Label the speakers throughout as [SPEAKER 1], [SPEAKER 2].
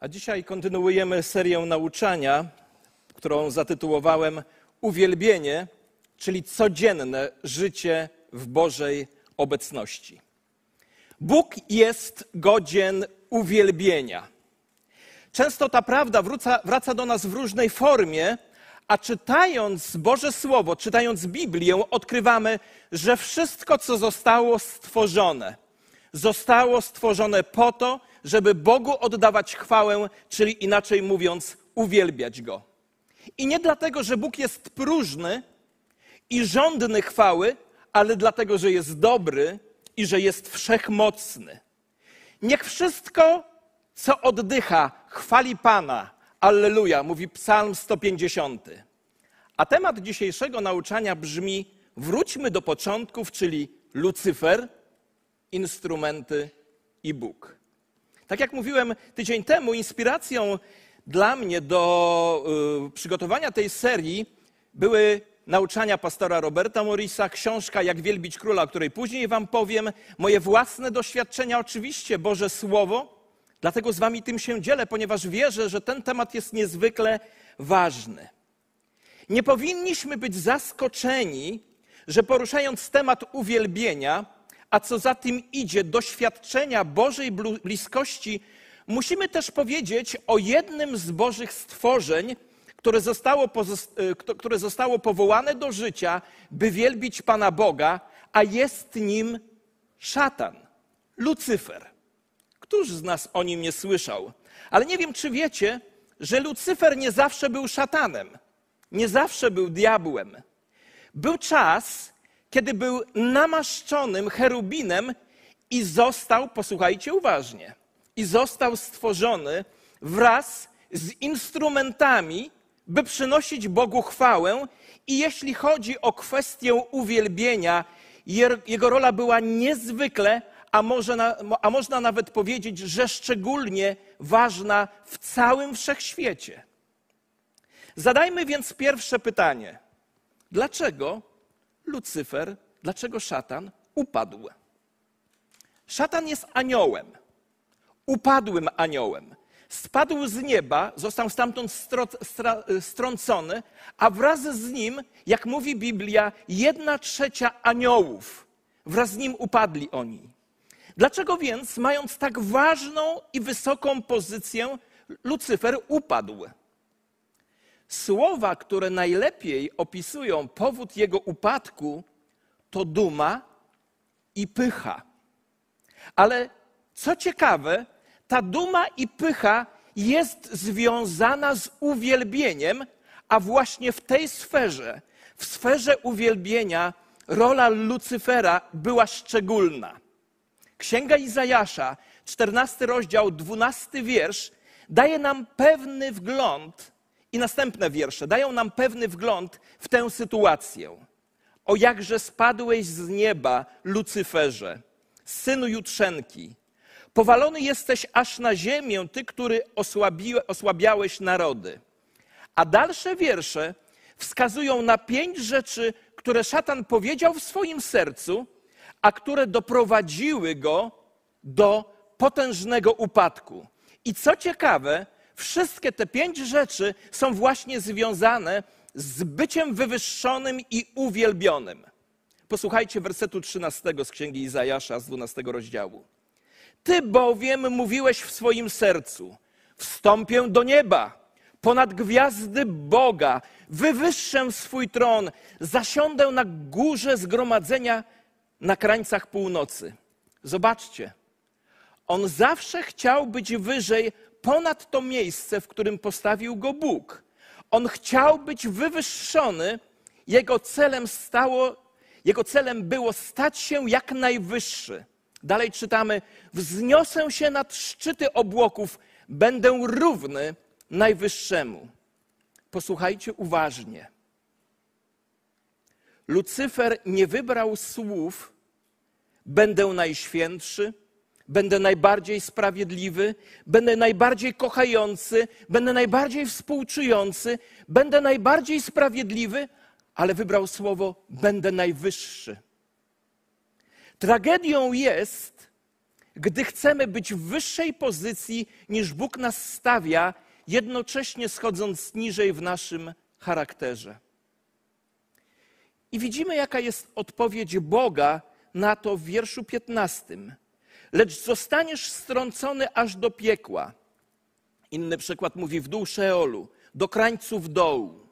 [SPEAKER 1] A dzisiaj kontynuujemy serię nauczania, którą zatytułowałem Uwielbienie, czyli codzienne życie w Bożej obecności. Bóg jest godzien uwielbienia. Często ta prawda wraca, wraca do nas w różnej formie, a czytając Boże Słowo, czytając Biblię, odkrywamy, że wszystko, co zostało stworzone, zostało stworzone po to, żeby Bogu oddawać chwałę, czyli inaczej mówiąc, uwielbiać Go. I nie dlatego, że Bóg jest próżny i żądny chwały, ale dlatego, że jest dobry i że jest wszechmocny. Niech wszystko, co oddycha, chwali Pana. Alleluja, mówi Psalm 150. A temat dzisiejszego nauczania brzmi: wróćmy do początków, czyli Lucyfer, instrumenty i Bóg. Tak jak mówiłem tydzień temu, inspiracją dla mnie do y, przygotowania tej serii były nauczania pastora Roberta Morisa, książka Jak wielbić króla, o której później wam powiem, moje własne doświadczenia, oczywiście Boże Słowo. Dlatego z wami tym się dzielę, ponieważ wierzę, że ten temat jest niezwykle ważny. Nie powinniśmy być zaskoczeni, że poruszając temat uwielbienia, a co za tym idzie, doświadczenia Bożej bliskości, musimy też powiedzieć o jednym z Bożych stworzeń, które zostało, które zostało powołane do życia, by wielbić Pana Boga, a jest nim szatan, Lucyfer. Któż z nas o nim nie słyszał? Ale nie wiem, czy wiecie, że Lucyfer nie zawsze był szatanem, nie zawsze był diabłem. Był czas, kiedy był namaszczonym cherubinem i został, posłuchajcie uważnie, i został stworzony wraz z instrumentami, by przynosić Bogu chwałę. I jeśli chodzi o kwestię uwielbienia, jego rola była niezwykle, a, może a można nawet powiedzieć, że szczególnie ważna w całym wszechświecie. Zadajmy więc pierwsze pytanie: dlaczego Lucyfer, dlaczego szatan upadł? Szatan jest aniołem, upadłym aniołem. Spadł z nieba, został stamtąd strącony, a wraz z nim, jak mówi Biblia, jedna trzecia aniołów. Wraz z nim upadli oni. Dlaczego więc, mając tak ważną i wysoką pozycję, Lucyfer upadł? Słowa, które najlepiej opisują powód jego upadku, to duma i pycha. Ale co ciekawe, ta duma i pycha jest związana z uwielbieniem, a właśnie w tej sferze, w sferze uwielbienia, rola Lucyfera była szczególna. Księga Izajasza, 14 rozdział, 12 wiersz, daje nam pewny wgląd i następne wiersze dają nam pewny wgląd w tę sytuację. O jakże spadłeś z nieba, Lucyferze, synu jutrzenki. Powalony jesteś aż na ziemię, ty, który osłabiałeś narody. A dalsze wiersze wskazują na pięć rzeczy, które szatan powiedział w swoim sercu, a które doprowadziły go do potężnego upadku. I co ciekawe, Wszystkie te pięć rzeczy są właśnie związane z byciem wywyższonym i uwielbionym. Posłuchajcie wersetu 13 z Księgi Izajasza z 12 rozdziału. Ty bowiem mówiłeś w swoim sercu: Wstąpię do nieba, ponad gwiazdy Boga, wywyższę swój tron, zasiądę na górze zgromadzenia na krańcach północy. Zobaczcie, on zawsze chciał być wyżej ponad to miejsce, w którym postawił go Bóg. On chciał być wywyższony, jego celem stało, jego celem było stać się jak najwyższy. Dalej czytamy: Wzniosę się nad szczyty obłoków, będę równy najwyższemu. Posłuchajcie uważnie. Lucyfer nie wybrał słów, będę najświętszy, będę najbardziej sprawiedliwy, będę najbardziej kochający, będę najbardziej współczujący, będę najbardziej sprawiedliwy, ale wybrał słowo będę najwyższy. Tragedią jest, gdy chcemy być w wyższej pozycji niż Bóg nas stawia, jednocześnie schodząc niżej w naszym charakterze. I widzimy, jaka jest odpowiedź Boga na to w wierszu 15. Lecz zostaniesz strącony aż do piekła. Inny przykład mówi w dół Szeolu, do krańców dołu.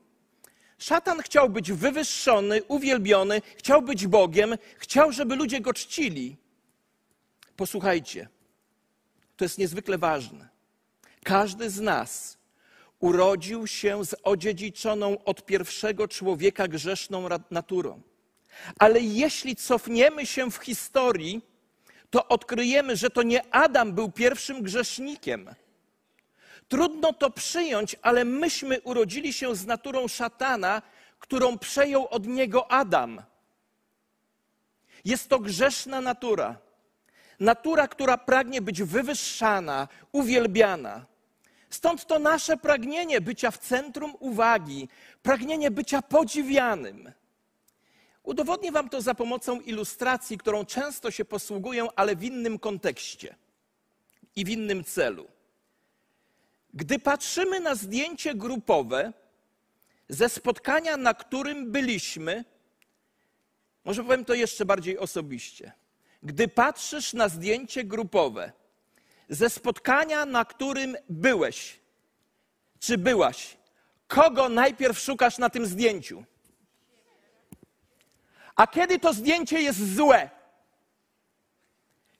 [SPEAKER 1] Szatan chciał być wywyższony, uwielbiony, chciał być Bogiem, chciał, żeby ludzie go czcili. Posłuchajcie, to jest niezwykle ważne. Każdy z nas urodził się z odziedziczoną od pierwszego człowieka grzeszną naturą. Ale jeśli cofniemy się w historii, to odkryjemy, że to nie Adam był pierwszym grzesznikiem. Trudno to przyjąć, ale myśmy urodzili się z naturą szatana, którą przejął od niego Adam. Jest to grzeszna natura. Natura, która pragnie być wywyższana, uwielbiana. Stąd to nasze pragnienie bycia w centrum uwagi, pragnienie bycia podziwianym. Udowodnię Wam to za pomocą ilustracji, którą często się posługuję, ale w innym kontekście i w innym celu. Gdy patrzymy na zdjęcie grupowe ze spotkania, na którym byliśmy, może powiem to jeszcze bardziej osobiście. Gdy patrzysz na zdjęcie grupowe ze spotkania, na którym byłeś, czy byłaś, kogo najpierw szukasz na tym zdjęciu? A kiedy to zdjęcie jest złe?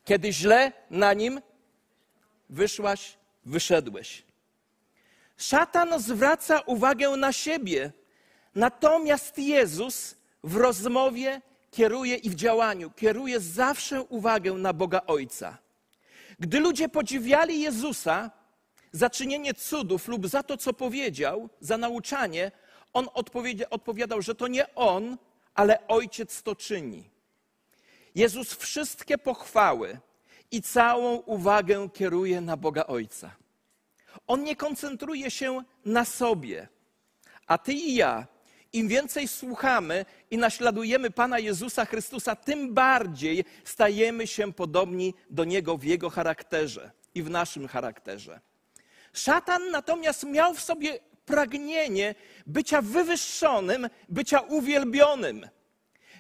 [SPEAKER 1] Kiedy źle na nim wyszłaś, wyszedłeś. Szatan zwraca uwagę na siebie, natomiast Jezus w rozmowie kieruje i w działaniu kieruje zawsze uwagę na Boga Ojca. Gdy ludzie podziwiali Jezusa za czynienie cudów lub za to, co powiedział, za nauczanie, on odpowiadał, że to nie on, ale Ojciec to czyni. Jezus wszystkie pochwały i całą uwagę kieruje na Boga Ojca. On nie koncentruje się na sobie. A ty i ja, im więcej słuchamy i naśladujemy Pana Jezusa Chrystusa, tym bardziej stajemy się podobni do Niego w Jego charakterze i w naszym charakterze. Szatan natomiast miał w sobie pragnienie bycia wywyższonym, bycia uwielbionym.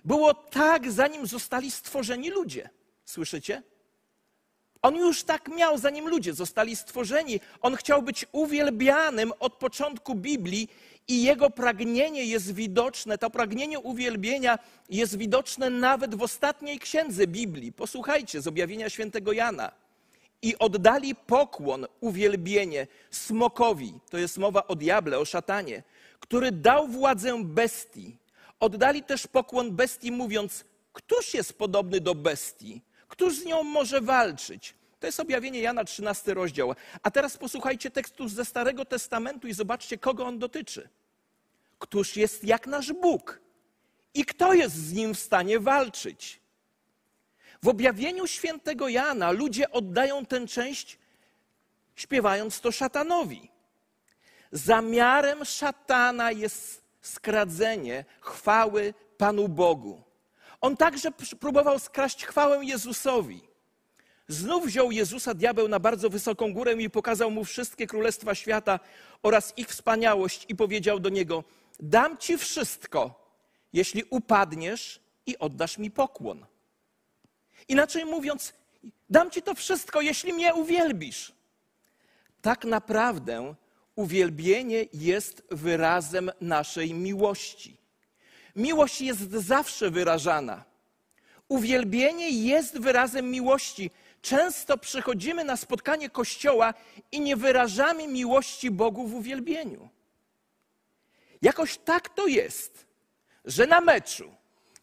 [SPEAKER 1] Było tak, zanim zostali stworzeni ludzie. Słyszycie? On już tak miał, zanim ludzie zostali stworzeni. On chciał być uwielbianym od początku Biblii i jego pragnienie jest widoczne, to pragnienie uwielbienia jest widoczne nawet w ostatniej księdze Biblii. Posłuchajcie z objawienia świętego Jana. I oddali pokłon, uwielbienie smokowi, to jest mowa o diable, o szatanie, który dał władzę bestii. Oddali też pokłon bestii, mówiąc: Któż jest podobny do bestii? Któż z nią może walczyć? To jest objawienie Jana 13 rozdział. A teraz posłuchajcie tekstu ze Starego Testamentu i zobaczcie, kogo on dotyczy. Któż jest jak nasz Bóg? I kto jest z nim w stanie walczyć? W objawieniu świętego Jana ludzie oddają tę część, śpiewając to szatanowi. Zamiarem szatana jest skradzenie chwały Panu Bogu. On także próbował skraść chwałę Jezusowi. Znów wziął Jezusa diabeł na bardzo wysoką górę i pokazał mu wszystkie królestwa świata oraz ich wspaniałość i powiedział do niego: Dam ci wszystko, jeśli upadniesz i oddasz mi pokłon. Inaczej mówiąc, dam ci to wszystko, jeśli mnie uwielbisz. Tak naprawdę uwielbienie jest wyrazem naszej miłości. Miłość jest zawsze wyrażana. Uwielbienie jest wyrazem miłości. Często przychodzimy na spotkanie Kościoła i nie wyrażamy miłości Bogu w uwielbieniu. Jakoś tak to jest, że na meczu,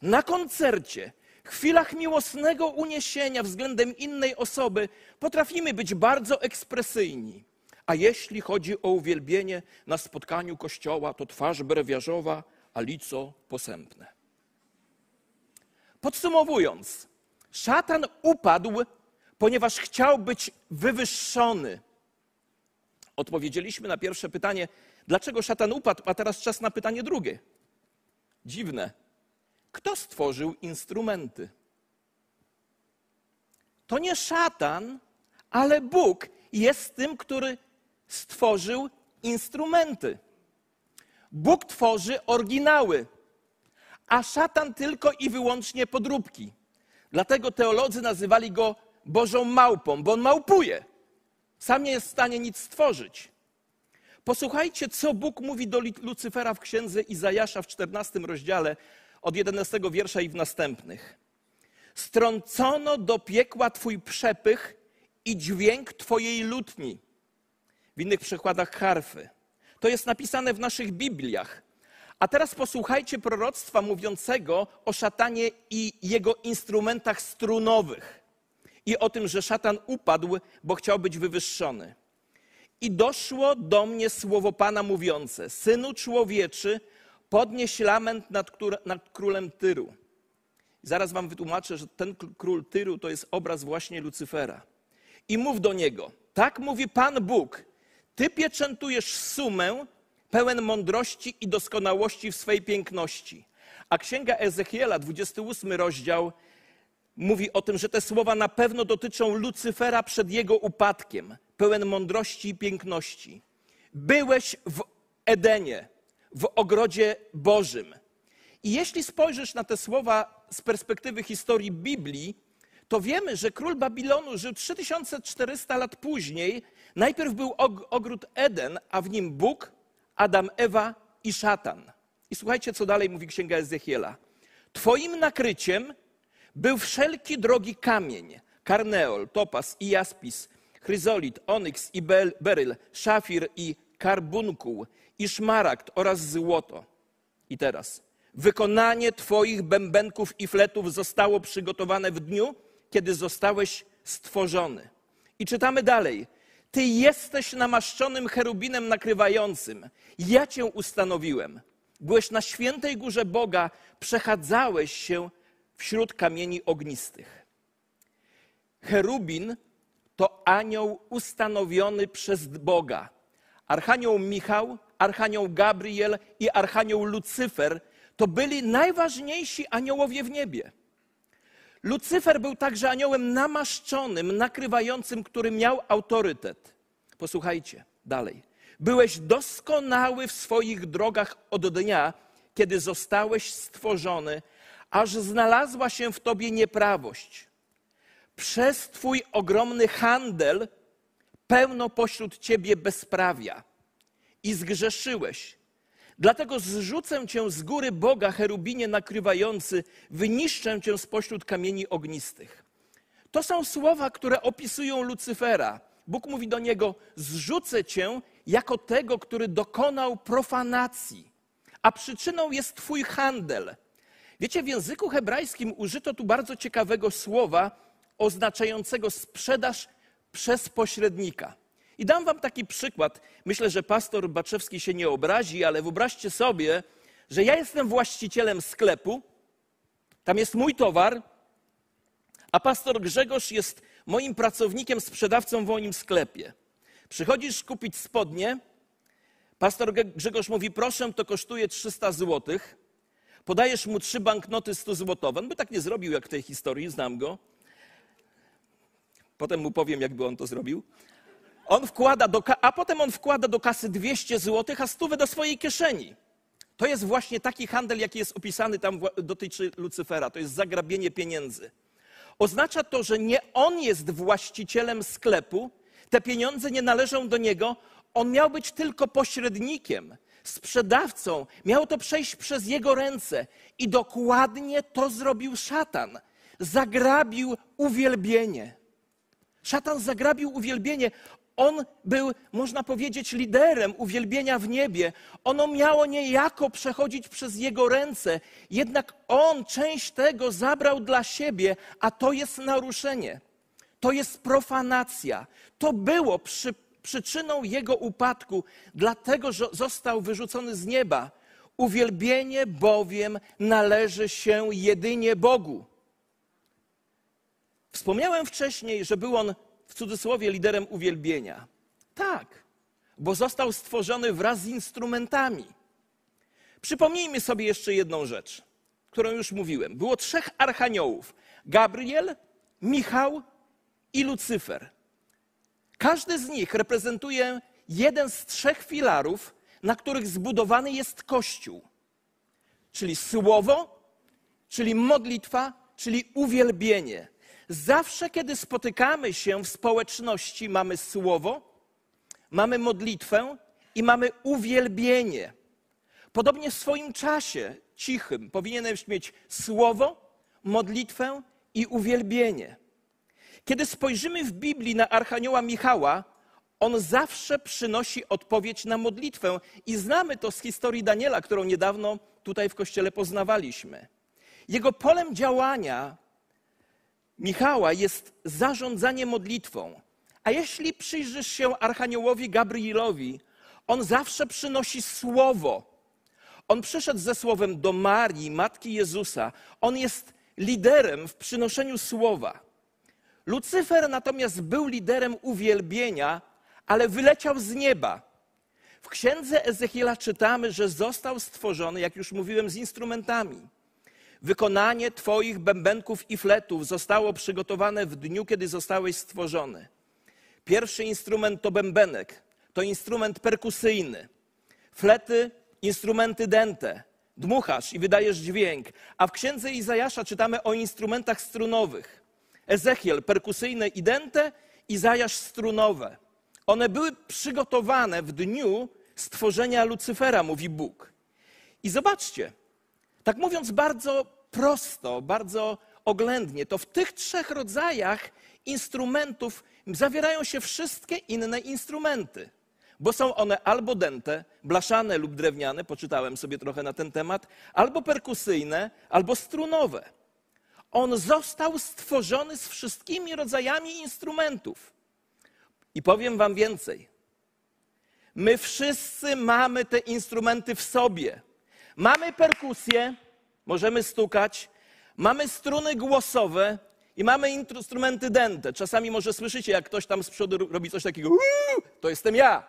[SPEAKER 1] na koncercie, chwilach miłosnego uniesienia względem innej osoby potrafimy być bardzo ekspresyjni. A jeśli chodzi o uwielbienie na spotkaniu Kościoła, to twarz brewiarzowa, a lico posępne. Podsumowując, szatan upadł, ponieważ chciał być wywyższony. Odpowiedzieliśmy na pierwsze pytanie, dlaczego szatan upadł, a teraz czas na pytanie drugie. Dziwne. Kto stworzył instrumenty? to nie szatan, ale Bóg jest tym, który stworzył instrumenty. Bóg tworzy oryginały, a szatan tylko i wyłącznie podróbki. Dlatego teolodzy nazywali go Bożą małpą, bo on małpuje. Sam nie jest w stanie nic stworzyć. Posłuchajcie, co Bóg mówi do Lucyfera w księdze Izajasza w 14 rozdziale od 11 wiersza i w następnych. Strącono do piekła Twój przepych i dźwięk Twojej lutni. W innych przykładach harfy. To jest napisane w naszych Bibliach. A teraz posłuchajcie proroctwa mówiącego o szatanie i jego instrumentach strunowych. I o tym, że szatan upadł, bo chciał być wywyższony. I doszło do mnie słowo Pana mówiące: Synu człowieczy, podnieś lament nad, nad królem Tyru. Zaraz wam wytłumaczę, że ten król Tyru to jest obraz właśnie Lucyfera. I mów do niego: Tak mówi Pan Bóg, ty pieczętujesz sumę pełen mądrości i doskonałości w swej piękności. A księga Ezechiela, 28 rozdział, mówi o tym, że te słowa na pewno dotyczą Lucyfera przed jego upadkiem, pełen mądrości i piękności. Byłeś w Edenie, w ogrodzie Bożym. I jeśli spojrzysz na te słowa z perspektywy historii Biblii, to wiemy, że król Babilonu żył 3400 lat później. Najpierw był ogród Eden, a w nim Bóg, Adam, Ewa i szatan. I słuchajcie, co dalej mówi księga Ezechiela. Twoim nakryciem był wszelki drogi kamień, karneol, topas i jaspis, chryzolit, onyks i beryl, szafir i karbunkuł, i szmaragd oraz złoto. I teraz, wykonanie Twoich bębenków i fletów zostało przygotowane w dniu, kiedy zostałeś stworzony. I czytamy dalej. Ty jesteś namaszczonym cherubinem nakrywającym. Ja cię ustanowiłem. Byłeś na świętej górze Boga, przechadzałeś się wśród kamieni ognistych. Cherubin to anioł ustanowiony przez Boga. Archanioł Michał, Archanioł Gabriel i Archanioł Lucyfer to byli najważniejsi aniołowie w niebie. Lucyfer był także aniołem namaszczonym, nakrywającym, który miał autorytet. Posłuchajcie dalej. Byłeś doskonały w swoich drogach od dnia, kiedy zostałeś stworzony, aż znalazła się w tobie nieprawość. Przez twój ogromny handel pełno pośród ciebie bezprawia i zgrzeszyłeś. Dlatego zrzucę cię z góry Boga, cherubinie nakrywający, wyniszczę cię spośród kamieni ognistych. To są słowa, które opisują Lucyfera. Bóg mówi do niego: Zrzucę cię jako tego, który dokonał profanacji, a przyczyną jest Twój handel. Wiecie, w języku hebrajskim użyto tu bardzo ciekawego słowa oznaczającego sprzedaż przez pośrednika. I dam wam taki przykład. Myślę, że pastor Baczewski się nie obrazi, ale wyobraźcie sobie, że ja jestem właścicielem sklepu, tam jest mój towar, a pastor Grzegorz jest moim pracownikiem, sprzedawcą w moim sklepie. Przychodzisz kupić spodnie, pastor Grzegorz mówi, proszę, to kosztuje 300 zł. Podajesz mu trzy banknoty 100 złotowe. On by tak nie zrobił jak w tej historii, znam go. Potem mu powiem, jakby on to zrobił. On wkłada do, a potem on wkłada do kasy 200 zł, a stówę do swojej kieszeni. To jest właśnie taki handel, jaki jest opisany tam, dotyczy Lucyfera. To jest zagrabienie pieniędzy. Oznacza to, że nie on jest właścicielem sklepu, te pieniądze nie należą do niego, on miał być tylko pośrednikiem, sprzedawcą, miało to przejść przez jego ręce. I dokładnie to zrobił szatan. Zagrabił uwielbienie. Szatan zagrabił uwielbienie. On był, można powiedzieć, liderem uwielbienia w niebie. Ono miało niejako przechodzić przez jego ręce, jednak on część tego zabrał dla siebie, a to jest naruszenie. To jest profanacja. To było przy, przyczyną jego upadku, dlatego że został wyrzucony z nieba. Uwielbienie bowiem należy się jedynie Bogu. Wspomniałem wcześniej, że był on w cudzysłowie liderem uwielbienia. Tak, bo został stworzony wraz z instrumentami. Przypomnijmy sobie jeszcze jedną rzecz, którą już mówiłem. Było trzech archaniołów: Gabriel, Michał i Lucyfer. Każdy z nich reprezentuje jeden z trzech filarów, na których zbudowany jest Kościół. Czyli słowo, czyli modlitwa, czyli uwielbienie. Zawsze, kiedy spotykamy się w społeczności, mamy słowo, mamy modlitwę i mamy uwielbienie. Podobnie w swoim czasie cichym powinieneś mieć słowo, modlitwę i uwielbienie. Kiedy spojrzymy w Biblii na Archanioła Michała, on zawsze przynosi odpowiedź na modlitwę i znamy to z historii Daniela, którą niedawno tutaj w kościele poznawaliśmy. Jego polem działania Michała jest zarządzanie modlitwą. A jeśli przyjrzysz się Archaniołowi Gabrielowi, on zawsze przynosi słowo. On przyszedł ze słowem do Marii, matki Jezusa. On jest liderem w przynoszeniu słowa. Lucyfer natomiast był liderem uwielbienia, ale wyleciał z nieba. W księdze Ezechiela czytamy, że został stworzony, jak już mówiłem, z instrumentami. Wykonanie Twoich bębenków i fletów zostało przygotowane w dniu, kiedy zostałeś stworzony. Pierwszy instrument to bębenek, to instrument perkusyjny. Flety, instrumenty dęte. Dmuchasz i wydajesz dźwięk. A w księdze Izajasza czytamy o instrumentach strunowych. Ezechiel perkusyjne i dęte, Izajasz strunowe. One były przygotowane w dniu stworzenia Lucyfera, mówi Bóg. I zobaczcie, tak mówiąc bardzo prosto, bardzo oględnie, to w tych trzech rodzajach instrumentów zawierają się wszystkie inne instrumenty, bo są one albo dęte, blaszane lub drewniane, poczytałem sobie trochę na ten temat, albo perkusyjne, albo strunowe. On został stworzony z wszystkimi rodzajami instrumentów. I powiem Wam więcej. My wszyscy mamy te instrumenty w sobie. Mamy perkusję, możemy stukać, mamy struny głosowe i mamy instrumenty dęte. Czasami może słyszycie, jak ktoś tam z przodu robi coś takiego, to jestem ja.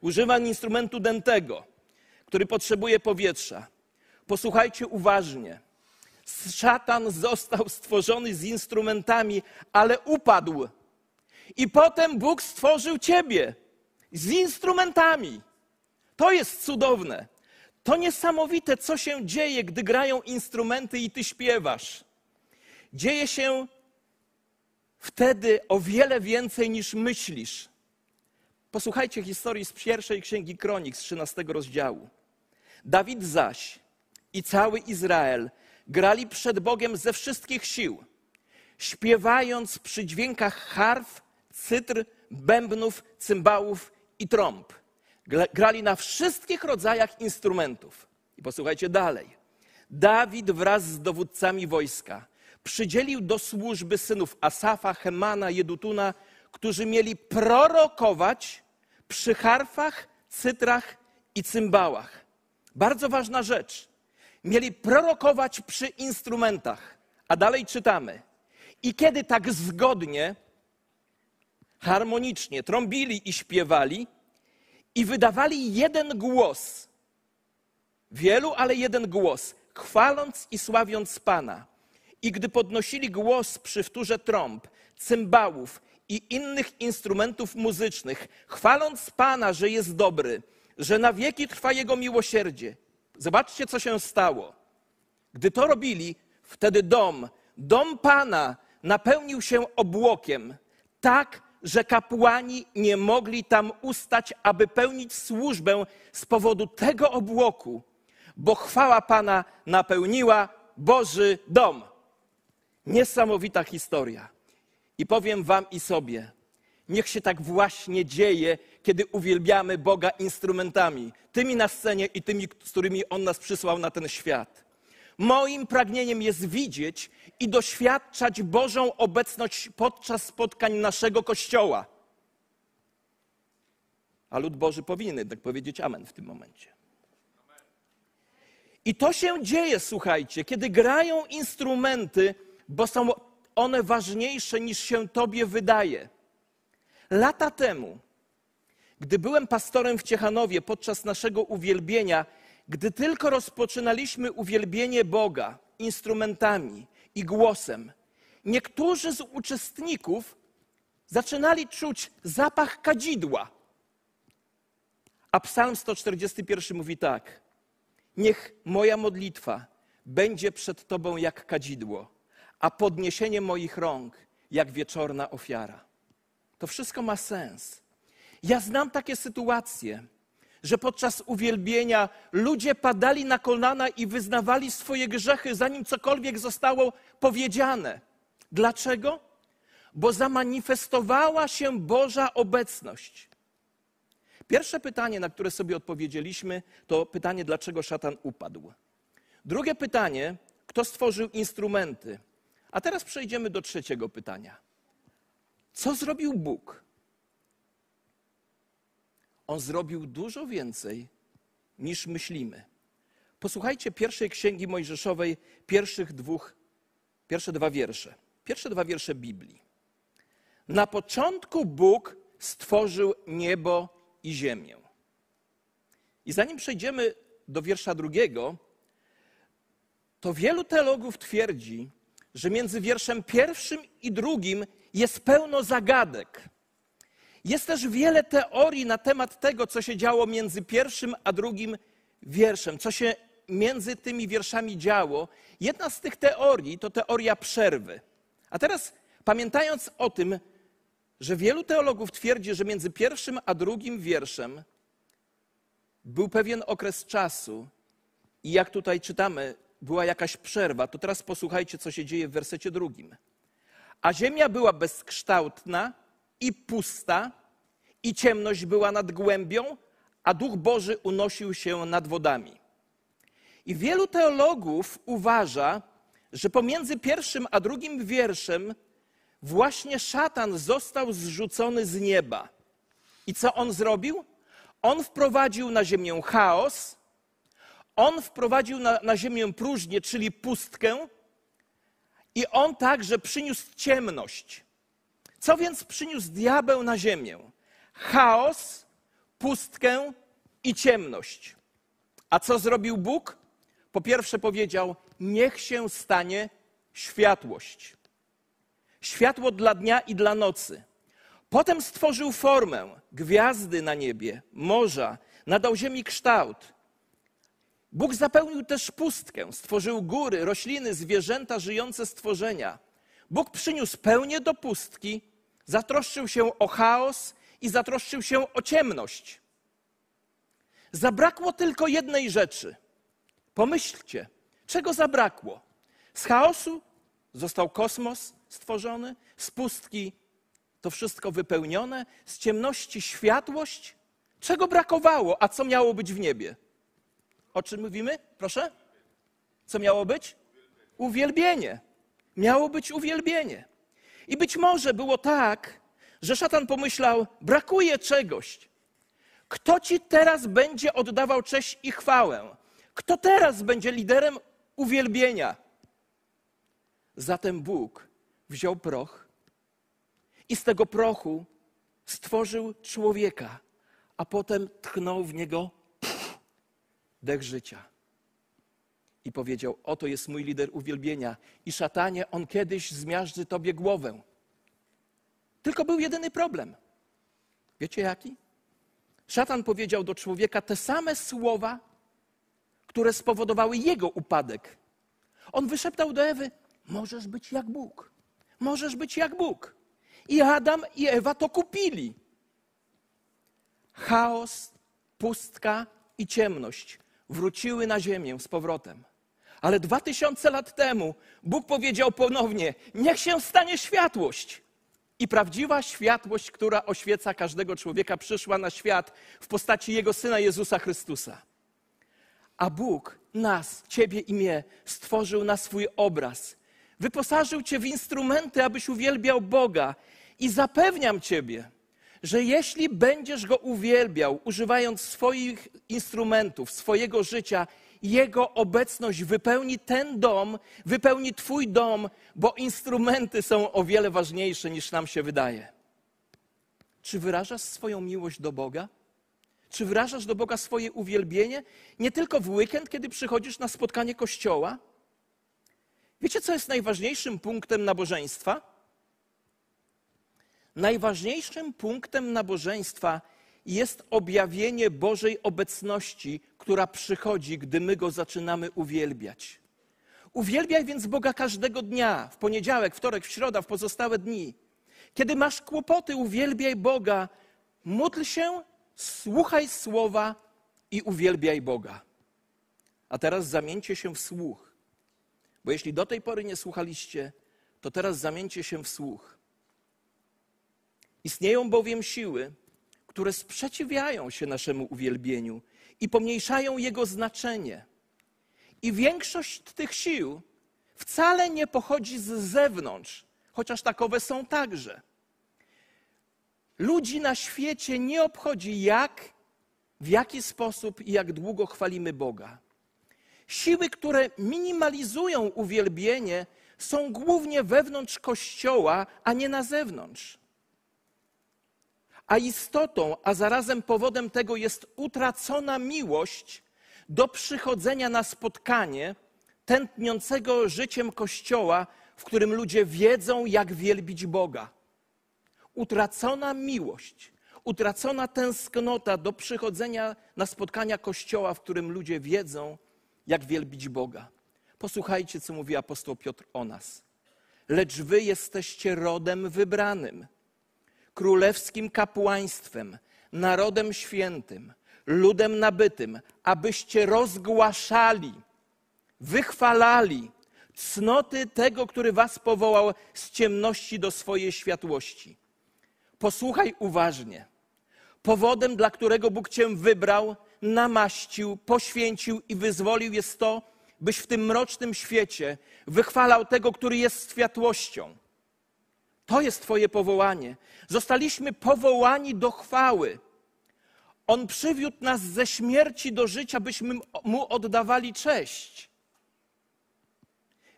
[SPEAKER 1] Używam instrumentu dętego, który potrzebuje powietrza. Posłuchajcie uważnie. Szatan został stworzony z instrumentami, ale upadł. I potem Bóg stworzył ciebie z instrumentami. To jest cudowne. To niesamowite, co się dzieje, gdy grają instrumenty i ty śpiewasz. Dzieje się wtedy o wiele więcej niż myślisz. Posłuchajcie historii z pierwszej księgi Kronik z 13 rozdziału. Dawid zaś i cały Izrael grali przed Bogiem ze wszystkich sił, śpiewając przy dźwiękach harf, cytr, bębnów, cymbałów i trąb. Grali na wszystkich rodzajach instrumentów. I posłuchajcie dalej. Dawid wraz z dowódcami wojska przydzielił do służby synów Asafa, Hemana, Jedutuna, którzy mieli prorokować przy harfach, cytrach i cymbałach. Bardzo ważna rzecz. Mieli prorokować przy instrumentach. A dalej czytamy. I kiedy tak zgodnie, harmonicznie trąbili i śpiewali i wydawali jeden głos, wielu, ale jeden głos, chwaląc i sławiąc Pana. I gdy podnosili głos przy wtórze trąb, cymbałów i innych instrumentów muzycznych, chwaląc Pana, że jest dobry, że na wieki trwa Jego miłosierdzie. Zobaczcie, co się stało. Gdy to robili, wtedy dom, dom Pana napełnił się obłokiem, tak, że kapłani nie mogli tam ustać, aby pełnić służbę z powodu tego obłoku, bo chwała Pana napełniła Boży dom. Niesamowita historia. I powiem Wam i sobie, niech się tak właśnie dzieje, kiedy uwielbiamy Boga instrumentami, tymi na scenie i tymi, z którymi On nas przysłał na ten świat. Moim pragnieniem jest widzieć i doświadczać Bożą obecność podczas spotkań naszego Kościoła. A lud Boży powinien jednak powiedzieć Amen w tym momencie. I to się dzieje, słuchajcie, kiedy grają instrumenty, bo są one ważniejsze niż się Tobie wydaje. Lata temu, gdy byłem pastorem w Ciechanowie podczas naszego uwielbienia, gdy tylko rozpoczynaliśmy uwielbienie Boga instrumentami i głosem, niektórzy z uczestników zaczynali czuć zapach kadzidła. A Psalm 141 mówi tak: Niech moja modlitwa będzie przed Tobą jak kadzidło, a podniesienie moich rąk jak wieczorna ofiara. To wszystko ma sens. Ja znam takie sytuacje, że podczas uwielbienia ludzie padali na kolana i wyznawali swoje grzechy, zanim cokolwiek zostało powiedziane. Dlaczego? Bo zamanifestowała się Boża obecność. Pierwsze pytanie, na które sobie odpowiedzieliśmy, to pytanie, dlaczego szatan upadł. Drugie pytanie, kto stworzył instrumenty? A teraz przejdziemy do trzeciego pytania. Co zrobił Bóg? On zrobił dużo więcej niż myślimy. Posłuchajcie pierwszej księgi Mojżeszowej, pierwszych dwóch, pierwsze dwa wiersze. Pierwsze dwa wiersze Biblii. Na początku Bóg stworzył niebo i ziemię. I zanim przejdziemy do wiersza drugiego, to wielu teologów twierdzi, że między wierszem pierwszym i drugim jest pełno zagadek. Jest też wiele teorii na temat tego, co się działo między pierwszym a drugim wierszem, co się między tymi wierszami działo. Jedna z tych teorii to teoria przerwy. A teraz, pamiętając o tym, że wielu teologów twierdzi, że między pierwszym a drugim wierszem był pewien okres czasu i jak tutaj czytamy, była jakaś przerwa, to teraz posłuchajcie, co się dzieje w wersecie drugim. A ziemia była bezkształtna i pusta, i ciemność była nad głębią, a duch Boży unosił się nad wodami. I wielu teologów uważa, że pomiędzy pierwszym a drugim wierszem właśnie szatan został zrzucony z nieba. I co on zrobił? On wprowadził na ziemię chaos, on wprowadził na, na ziemię próżnię, czyli pustkę, i on także przyniósł ciemność. Co więc przyniósł diabeł na ziemię? Chaos, pustkę i ciemność. A co zrobił Bóg? Po pierwsze powiedział: Niech się stanie światłość. Światło dla dnia i dla nocy. Potem stworzył formę, gwiazdy na niebie, morza, nadał ziemi kształt. Bóg zapełnił też pustkę, stworzył góry, rośliny, zwierzęta, żyjące stworzenia. Bóg przyniósł pełnię do pustki, zatroszczył się o chaos i zatroszczył się o ciemność. Zabrakło tylko jednej rzeczy. Pomyślcie, czego zabrakło? Z chaosu został kosmos stworzony, z pustki to wszystko wypełnione, z ciemności światłość. Czego brakowało, a co miało być w niebie? O czym mówimy? Proszę? Co miało być? Uwielbienie. Miało być uwielbienie. I być może było tak, że szatan pomyślał: brakuje czegoś. Kto ci teraz będzie oddawał cześć i chwałę? Kto teraz będzie liderem uwielbienia? Zatem Bóg wziął proch i z tego prochu stworzył człowieka, a potem tchnął w niego dech życia. I powiedział: Oto jest mój lider uwielbienia. I szatanie, on kiedyś zmiażdży tobie głowę. Tylko był jedyny problem. Wiecie jaki? Szatan powiedział do człowieka te same słowa, które spowodowały jego upadek. On wyszeptał do Ewy: Możesz być jak Bóg. Możesz być jak Bóg. I Adam i Ewa to kupili. Chaos, pustka i ciemność wróciły na ziemię z powrotem. Ale dwa tysiące lat temu Bóg powiedział ponownie: Niech się stanie światłość. I prawdziwa światłość, która oświeca każdego człowieka, przyszła na świat w postaci Jego Syna Jezusa Chrystusa. A Bóg nas, Ciebie i mnie, stworzył na swój obraz. Wyposażył Cię w instrumenty, abyś uwielbiał Boga. I zapewniam Ciebie, że jeśli będziesz Go uwielbiał, używając swoich instrumentów, swojego życia, Jego obecność wypełni ten dom, wypełni Twój dom, bo instrumenty są o wiele ważniejsze niż nam się wydaje. Czy wyrażasz swoją miłość do Boga? Czy wyrażasz do Boga swoje uwielbienie? Nie tylko w weekend, kiedy przychodzisz na spotkanie kościoła? Wiecie, co jest najważniejszym punktem nabożeństwa? Najważniejszym punktem nabożeństwa jest objawienie Bożej obecności, która przychodzi, gdy my go zaczynamy uwielbiać. Uwielbiaj więc Boga każdego dnia, w poniedziałek, wtorek, w środę, w pozostałe dni. Kiedy masz kłopoty, uwielbiaj Boga, módl się, słuchaj słowa i uwielbiaj Boga. A teraz zamieńcie się w słuch. Bo jeśli do tej pory nie słuchaliście, to teraz zamieńcie się w słuch. Istnieją bowiem siły, które sprzeciwiają się naszemu uwielbieniu i pomniejszają jego znaczenie. I większość tych sił wcale nie pochodzi z zewnątrz, chociaż takowe są także. Ludzi na świecie nie obchodzi, jak, w jaki sposób i jak długo chwalimy Boga. Siły, które minimalizują uwielbienie, są głównie wewnątrz kościoła, a nie na zewnątrz. A istotą, a zarazem powodem tego jest utracona miłość do przychodzenia na spotkanie tętniącego życiem kościoła, w którym ludzie wiedzą, jak wielbić Boga. Utracona miłość, utracona tęsknota do przychodzenia na spotkania kościoła, w którym ludzie wiedzą, jak wielbić Boga. Posłuchajcie, co mówi apostoł Piotr o nas. Lecz wy jesteście rodem wybranym, królewskim kapłaństwem, narodem świętym, ludem nabytym, abyście rozgłaszali, wychwalali cnoty tego, który was powołał z ciemności do swojej światłości. Posłuchaj uważnie. Powodem, dla którego Bóg cię wybrał, namaścił, poświęcił i wyzwolił jest to, byś w tym mrocznym świecie wychwalał tego, który jest światłością. To jest Twoje powołanie. Zostaliśmy powołani do chwały. On przywiódł nas ze śmierci do życia, byśmy mu oddawali cześć.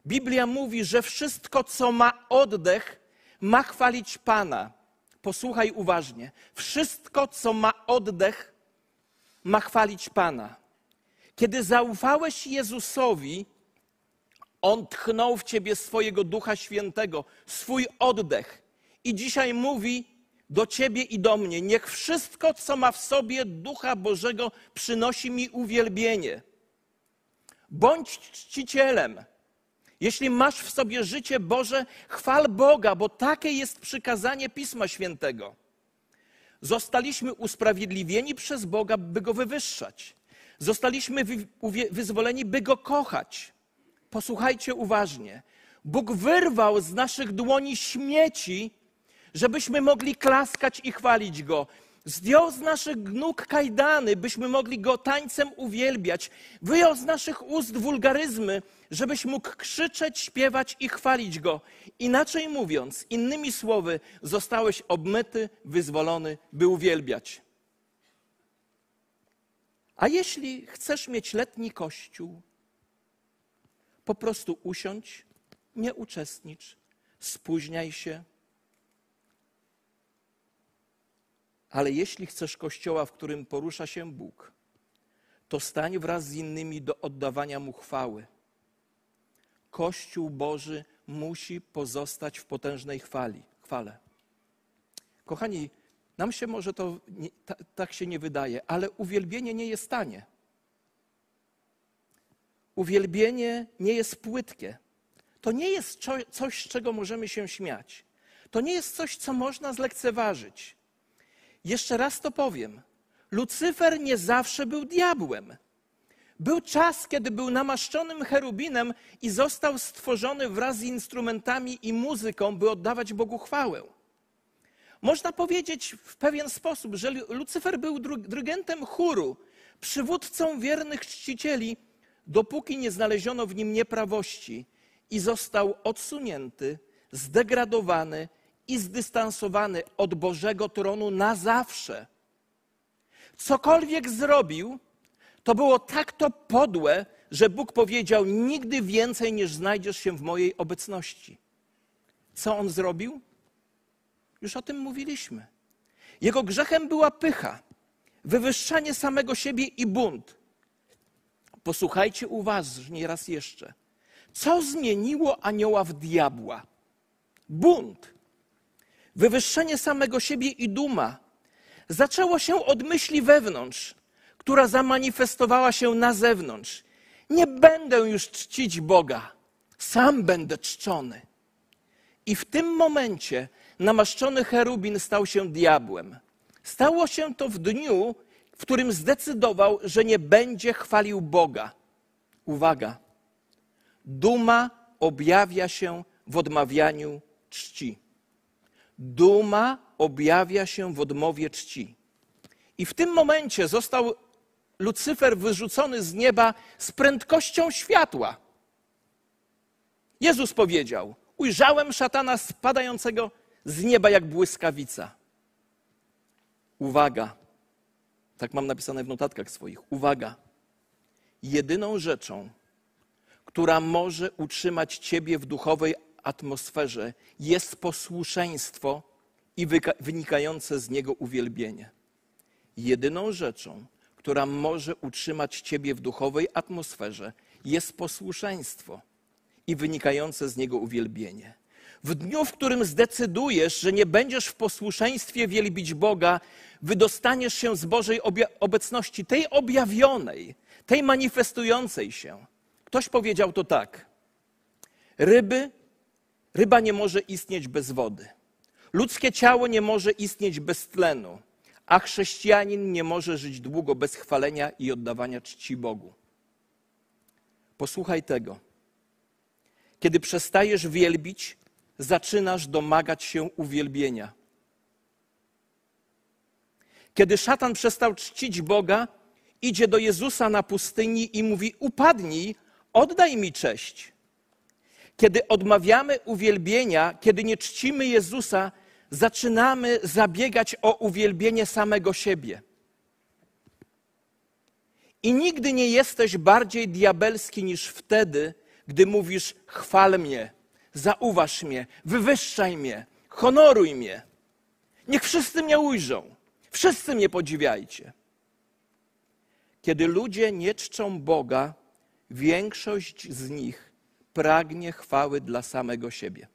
[SPEAKER 1] Biblia mówi, że wszystko, co ma oddech, ma chwalić Pana. Posłuchaj uważnie. Wszystko, co ma oddech, ma chwalić Pana. Kiedy zaufałeś Jezusowi, On tchnął w ciebie swojego Ducha Świętego, swój oddech. I dzisiaj mówi do ciebie i do mnie: Niech wszystko, co ma w sobie Ducha Bożego, przynosi mi uwielbienie. Bądź czcicielem. Jeśli masz w sobie życie Boże, chwal Boga, bo takie jest przykazanie Pisma Świętego. Zostaliśmy usprawiedliwieni przez Boga, by Go wywyższać. Zostaliśmy wyzwoleni, by Go kochać. Posłuchajcie uważnie. Bóg wyrwał z naszych dłoni śmieci, żebyśmy mogli klaskać i chwalić Go. Zdjął z naszych nóg kajdany, byśmy mogli Go tańcem uwielbiać. Wyjął z naszych ust wulgaryzmy, żebyś mógł krzyczeć, śpiewać i chwalić Go. Inaczej mówiąc, innymi słowy, zostałeś obmyty, wyzwolony, by uwielbiać. A jeśli chcesz mieć letni kościół, po prostu usiądź, nie uczestnicz, spóźniaj się. Ale jeśli chcesz kościoła, w którym porusza się Bóg, to stań wraz z innymi do oddawania Mu chwały. Kościół Boży musi pozostać w potężnej chwali, chwale. Kochani, nam się może to tak się nie wydaje, ale uwielbienie nie jest tanie. Uwielbienie nie jest płytkie. To nie jest coś, z czego możemy się śmiać. To nie jest coś, co można zlekceważyć. Jeszcze raz to powiem. Lucyfer nie zawsze był diabłem. Był czas, kiedy był namaszczonym cherubinem i został stworzony wraz z instrumentami i muzyką, by oddawać Bogu chwałę. Można powiedzieć w pewien sposób, że Lucyfer był drygentem chóru, przywódcą wiernych czcicieli, dopóki nie znaleziono w nim nieprawości i został odsunięty, zdegradowany i zdystansowany od Bożego tronu na zawsze. Cokolwiek zrobił, to było tak to podłe, że Bóg powiedział: Nigdy więcej niż znajdziesz się w mojej obecności. Co on zrobił? Już o tym mówiliśmy. Jego grzechem była pycha, wywyższanie samego siebie i bunt. Posłuchajcie uważnie raz jeszcze. Co zmieniło anioła w diabła? Bunt. wywyższenie samego siebie i duma zaczęło się od myśli wewnątrz, która zamanifestowała się na zewnątrz. Nie będę już czcić Boga, sam będę czczony. I w tym momencie namaszczony cherubin stał się diabłem. Stało się to w dniu, w którym zdecydował, że nie będzie chwalił Boga. Uwaga, duma objawia się w odmawianiu czci. Duma objawia się w odmowie czci. I w tym momencie został Lucyfer wyrzucony z nieba z prędkością światła. Jezus powiedział: Ujrzałem szatana spadającego z nieba jak błyskawica. Uwaga, tak mam napisane w notatkach swoich. Uwaga, jedyną rzeczą, która może utrzymać Ciebie w duchowej atmosferze, jest posłuszeństwo i wynikające z niego uwielbienie. Jedyną rzeczą, która może utrzymać Ciebie w duchowej atmosferze, jest posłuszeństwo i wynikające z niego uwielbienie. W dniu, w którym zdecydujesz, że nie będziesz w posłuszeństwie wielbić Boga, wydostaniesz się z Bożej obecności, tej objawionej, tej manifestującej się. Ktoś powiedział to tak. Ryby, ryba nie może istnieć bez wody. Ludzkie ciało nie może istnieć bez tlenu, a chrześcijanin nie może żyć długo bez chwalenia i oddawania czci Bogu. Posłuchaj tego. Kiedy przestajesz wielbić, zaczynasz domagać się uwielbienia. Kiedy szatan przestał czcić Boga, idzie do Jezusa na pustyni i mówi: Upadnij, oddaj mi cześć. Kiedy odmawiamy uwielbienia, kiedy nie czcimy Jezusa, zaczynamy zabiegać o uwielbienie samego siebie. I nigdy nie jesteś bardziej diabelski niż wtedy, gdy mówisz: chwal mnie, zauważ mnie, wywyższaj mnie, honoruj mnie. Niech wszyscy mnie ujrzą, wszyscy mnie podziwiajcie. Kiedy ludzie nie czczą Boga, większość z nich pragnie chwały dla samego siebie.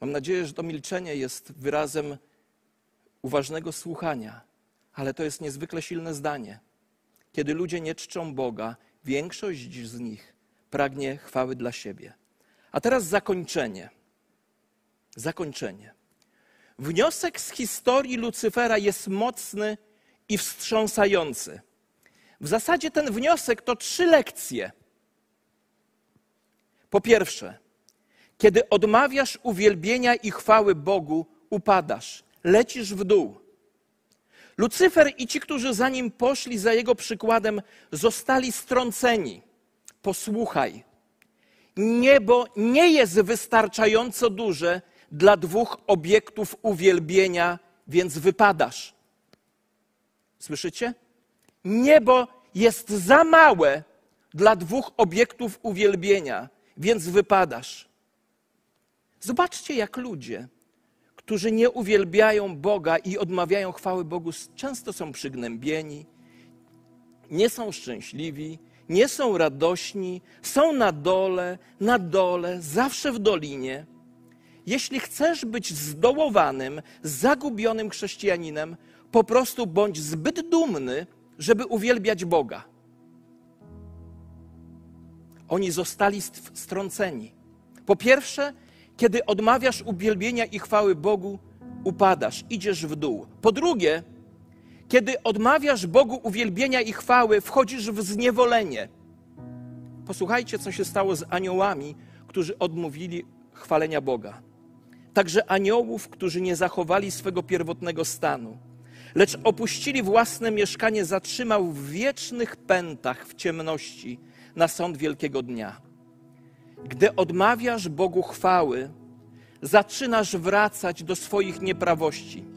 [SPEAKER 1] Mam nadzieję, że to milczenie jest wyrazem uważnego słuchania, ale to jest niezwykle silne zdanie. Kiedy ludzie nie czczą Boga, większość z nich pragnie chwały dla siebie. A teraz zakończenie. Zakończenie. Wniosek z historii Lucyfera jest mocny i wstrząsający. W zasadzie ten wniosek to trzy lekcje. Po pierwsze, kiedy odmawiasz uwielbienia i chwały Bogu, upadasz, lecisz w dół. Lucyfer i ci, którzy za nim poszli, za jego przykładem, zostali strąceni. Posłuchaj, niebo nie jest wystarczająco duże dla dwóch obiektów uwielbienia, więc wypadasz. Słyszycie? Niebo jest za małe dla dwóch obiektów uwielbienia, więc wypadasz. Zobaczcie, jak ludzie, którzy nie uwielbiają Boga i odmawiają chwały Bogu, często są przygnębieni, nie są szczęśliwi, nie są radośni, są na dole, na dole, zawsze w dolinie. Jeśli chcesz być zdołowanym, zagubionym chrześcijaninem, po prostu bądź zbyt dumny, żeby uwielbiać Boga. Oni zostali strąceni. Po pierwsze, kiedy odmawiasz uwielbienia i chwały Bogu, upadasz, idziesz w dół. Po drugie, kiedy odmawiasz Bogu uwielbienia i chwały, wchodzisz w zniewolenie. Posłuchajcie, co się stało z aniołami, którzy odmówili chwalenia Boga. Także aniołów, którzy nie zachowali swego pierwotnego stanu, lecz opuścili własne mieszkanie, zatrzymał w wiecznych pętach w ciemności na sąd wielkiego dnia. Gdy odmawiasz Bogu chwały, zaczynasz wracać do swoich nieprawości,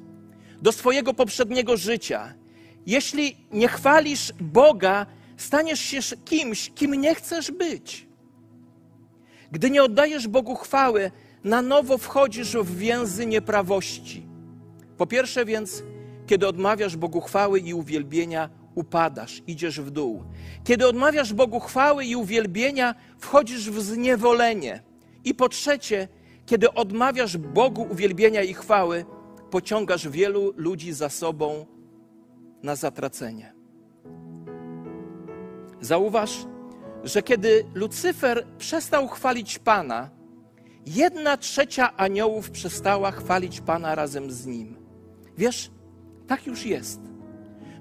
[SPEAKER 1] do swojego poprzedniego życia. Jeśli nie chwalisz Boga, staniesz się kimś, kim nie chcesz być. Gdy nie oddajesz Bogu chwały, na nowo wchodzisz w więzy nieprawości. Po pierwsze więc, kiedy odmawiasz Bogu chwały i uwielbienia, upadasz, idziesz w dół. Kiedy odmawiasz Bogu chwały i uwielbienia, wchodzisz w zniewolenie. I po trzecie, Kiedy odmawiasz Bogu uwielbienia i chwały, pociągasz wielu ludzi za sobą na zatracenie. Zauważ, że kiedy Lucyfer przestał chwalić Pana, jedna trzecia aniołów przestała chwalić Pana razem z nim. Wiesz, tak już jest,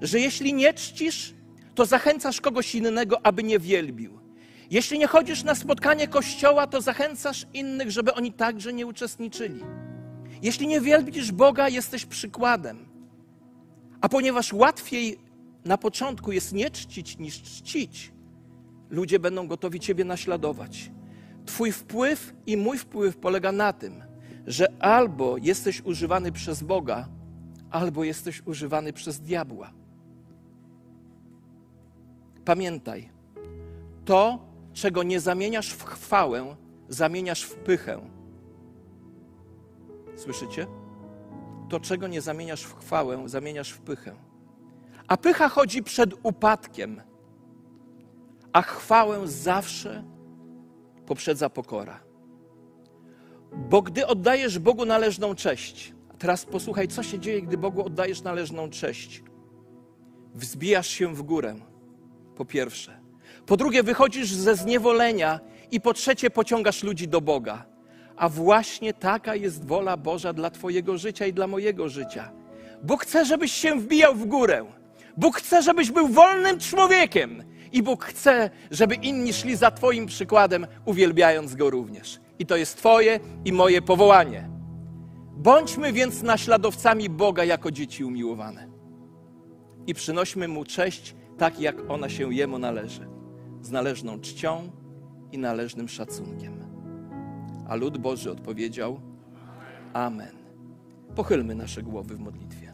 [SPEAKER 1] że jeśli nie czcisz, to zachęcasz kogoś innego, aby nie wielbił. Jeśli nie chodzisz na spotkanie kościoła, to zachęcasz innych, żeby oni także nie uczestniczyli. Jeśli nie wielbisz Boga, jesteś przykładem. A ponieważ łatwiej na początku jest nie czcić niż czcić, ludzie będą gotowi Ciebie naśladować. Twój wpływ i mój wpływ polega na tym, że albo jesteś używany przez Boga, albo jesteś używany przez diabła. Pamiętaj, to, czego nie zamieniasz w chwałę, zamieniasz w pychę. Słyszycie? To, czego nie zamieniasz w chwałę, zamieniasz w pychę. A pycha chodzi przed upadkiem, a chwałę zawsze poprzedza pokora. Bo gdy oddajesz Bogu należną cześć, teraz posłuchaj, co się dzieje, gdy Bogu oddajesz należną cześć. Wzbijasz się w górę, po pierwsze. Po drugie, wychodzisz ze zniewolenia i po trzecie, pociągasz ludzi do Boga. A właśnie taka jest wola Boża dla Twojego życia i dla mojego życia. Bóg chce, żebyś się wbijał w górę. Bóg chce, żebyś był wolnym człowiekiem. I Bóg chce, żeby inni szli za Twoim przykładem, uwielbiając Go również. I to jest Twoje i moje powołanie. Bądźmy więc naśladowcami Boga jako dzieci umiłowane. I przynośmy Mu cześć tak, jak ona się Jemu należy. Z należną czcią i należnym szacunkiem. A lud Boży odpowiedział: Amen. Pochylmy nasze głowy w modlitwie.